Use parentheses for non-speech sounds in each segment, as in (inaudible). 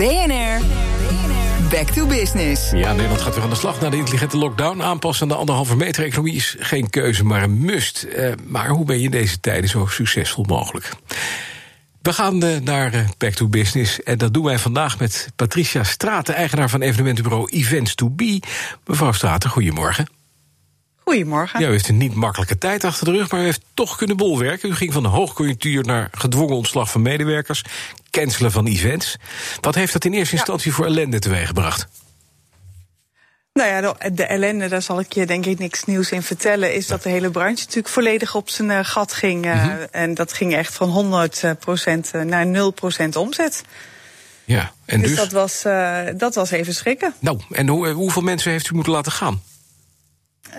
BNR. Back to business. Ja, Nederland gaat weer aan de slag naar de intelligente lockdown. Aanpassen aan de anderhalve meter economie is geen keuze, maar een must. Uh, maar hoe ben je in deze tijden zo succesvol mogelijk? We gaan uh, naar uh, Back to Business. En dat doen wij vandaag met Patricia Straten, eigenaar van evenementenbureau Events to Be. Mevrouw Straten, goedemorgen. Goedemorgen. Ja, u heeft een niet makkelijke tijd achter de rug, maar u heeft toch kunnen bolwerken. U ging van de hoogconjunctuur naar gedwongen ontslag van medewerkers, cancelen van events. Wat heeft dat in eerste instantie ja. voor ellende teweeggebracht? Nou ja, de, de, ellende, daar zal ik je denk ik niks nieuws in vertellen, is dat de hele branche natuurlijk volledig op zijn uh, gat ging. Uh, mm-hmm. En dat ging echt van 100 procent naar 0 procent omzet. Ja, en dus, dus dat, was, uh, dat was even schrikken. Nou, en hoe, hoeveel mensen heeft u moeten laten gaan?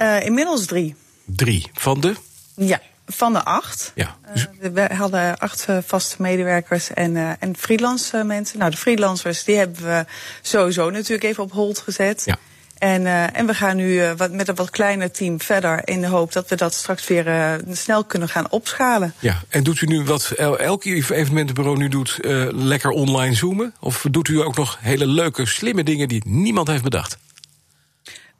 Uh, inmiddels drie. Drie. Van de? Ja, van de acht. Ja. Uh, we hadden acht vaste medewerkers en, uh, en freelance mensen. Nou, de freelancers die hebben we sowieso natuurlijk even op hold gezet. Ja. En, en we gaan nu wat, met een wat kleiner team verder in de hoop dat we dat straks weer snel kunnen gaan opschalen. Ja, en doet u nu wat elk evenementenbureau nu doet, lekker online zoomen? Of doet u ook nog hele leuke, slimme dingen die niemand heeft bedacht?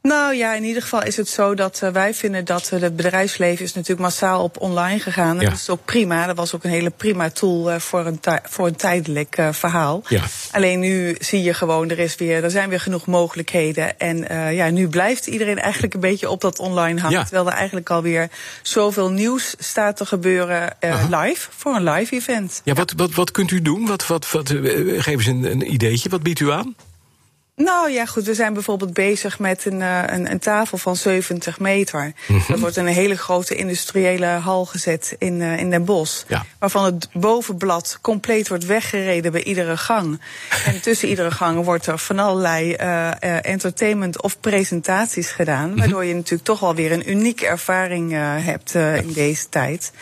Nou ja, in ieder geval is het zo dat uh, wij vinden dat uh, het bedrijfsleven is natuurlijk massaal op online gegaan. Ja. Dat is ook prima. Dat was ook een hele prima tool uh, voor, een voor een tijdelijk verhaal. Ja. Alleen nu zie je gewoon, er, is weer, er zijn weer genoeg mogelijkheden. En ja, nu blijft iedereen eigenlijk een beetje op dat online hangen. Ja. Terwijl er eigenlijk alweer zoveel nieuws staat te gebeuren live, voor een live event. Ja, wat, wat, wat kunt u doen? Wat, wat, wat, geef eens een, een ideetje. Wat biedt u aan? Nou ja, goed. We zijn bijvoorbeeld bezig met een, uh, een, een, tafel van 70 meter. Dat wordt in een hele grote industriële hal gezet in, uh, in Den Bosch. Ja. Waarvan het bovenblad compleet wordt weggereden bij iedere gang. en tussen iedere gang wordt er van allerlei uh, entertainment of presentaties gedaan. Mm-hmm. Waardoor je natuurlijk toch wel weer een unieke ervaring hebt in deze tijd.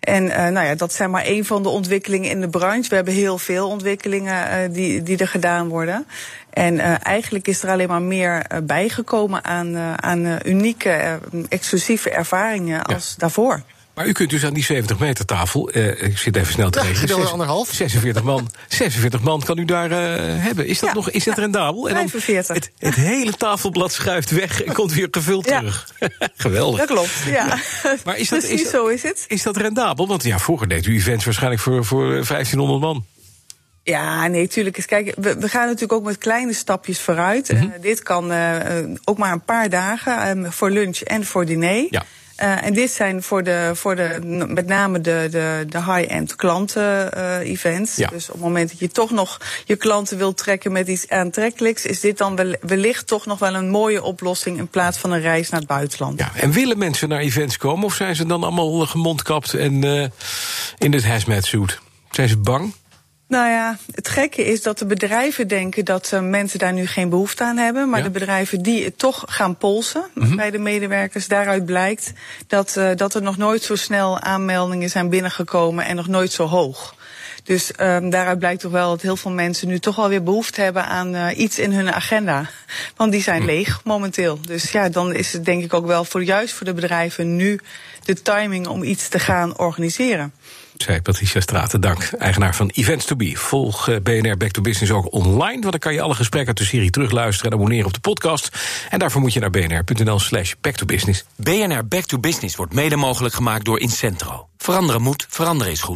En uh, nou ja, dat zijn maar een van de ontwikkelingen in de branche. We hebben heel veel ontwikkelingen uh, die, die er gedaan worden. En uh, eigenlijk is er alleen maar meer bijgekomen aan, aan unieke, exclusieve ervaringen als ja. daarvoor. Maar u kunt dus aan die 70 meter tafel, uh, ik zit even snel te rekenen. Ja, anderhalf. 46 man, 46 man kan u daar uh, hebben. Is dat ja, nog is dat ja, rendabel? En dan 45. Het, het hele tafelblad schuift weg en komt weer gevuld terug. (laughs) Geweldig. Dat klopt, ja. Maar is dat, Precies is dat, zo is het. Is dat rendabel? Want ja, vroeger deed u events waarschijnlijk voor, voor 1500 man. Ja, nee, tuurlijk. Kijk, we, we, gaan natuurlijk ook met kleine stapjes vooruit. Mm-hmm. Uh, dit kan ook maar een paar dagen um, voor lunch en voor diner. Ja. Uh, en dit zijn voor de, voor de met name de, de, de high-end klanten-events. Ja. Dus op het moment dat je toch nog je klanten wilt trekken met iets aantrekkelijks, is dit dan wellicht toch nog wel een mooie oplossing in plaats van een reis naar het buitenland. Ja, en willen mensen naar events komen of zijn ze dan allemaal gemondkapt en uh, in het hazmat suit? Zijn ze bang? Nou ja, het gekke is dat de bedrijven denken dat uh, mensen daar nu geen behoefte aan hebben. Maar ja? de bedrijven die het toch gaan polsen Mhm. bij de medewerkers, daaruit blijkt dat, uh, dat er nog nooit zo snel aanmeldingen zijn binnengekomen en nog nooit zo hoog. Dus um, daaruit blijkt toch wel dat heel veel mensen nu toch wel weer behoefte hebben aan uh, iets in hun agenda. Want die zijn leeg momenteel. Dus ja, dan is het denk ik ook wel voor juist voor de bedrijven nu de timing om iets te gaan organiseren. Zei Patricia Straten, dank. Eigenaar van Events to Be. Volg uh, BNR Back to Business ook online. Want dan kan je alle gesprekken uit de serie terugluisteren en abonneren op de podcast. En daarvoor moet je naar bnr.nl slash back to business. BNR Back to Business wordt mede mogelijk gemaakt door Incentro. Veranderen moet, veranderen is goed.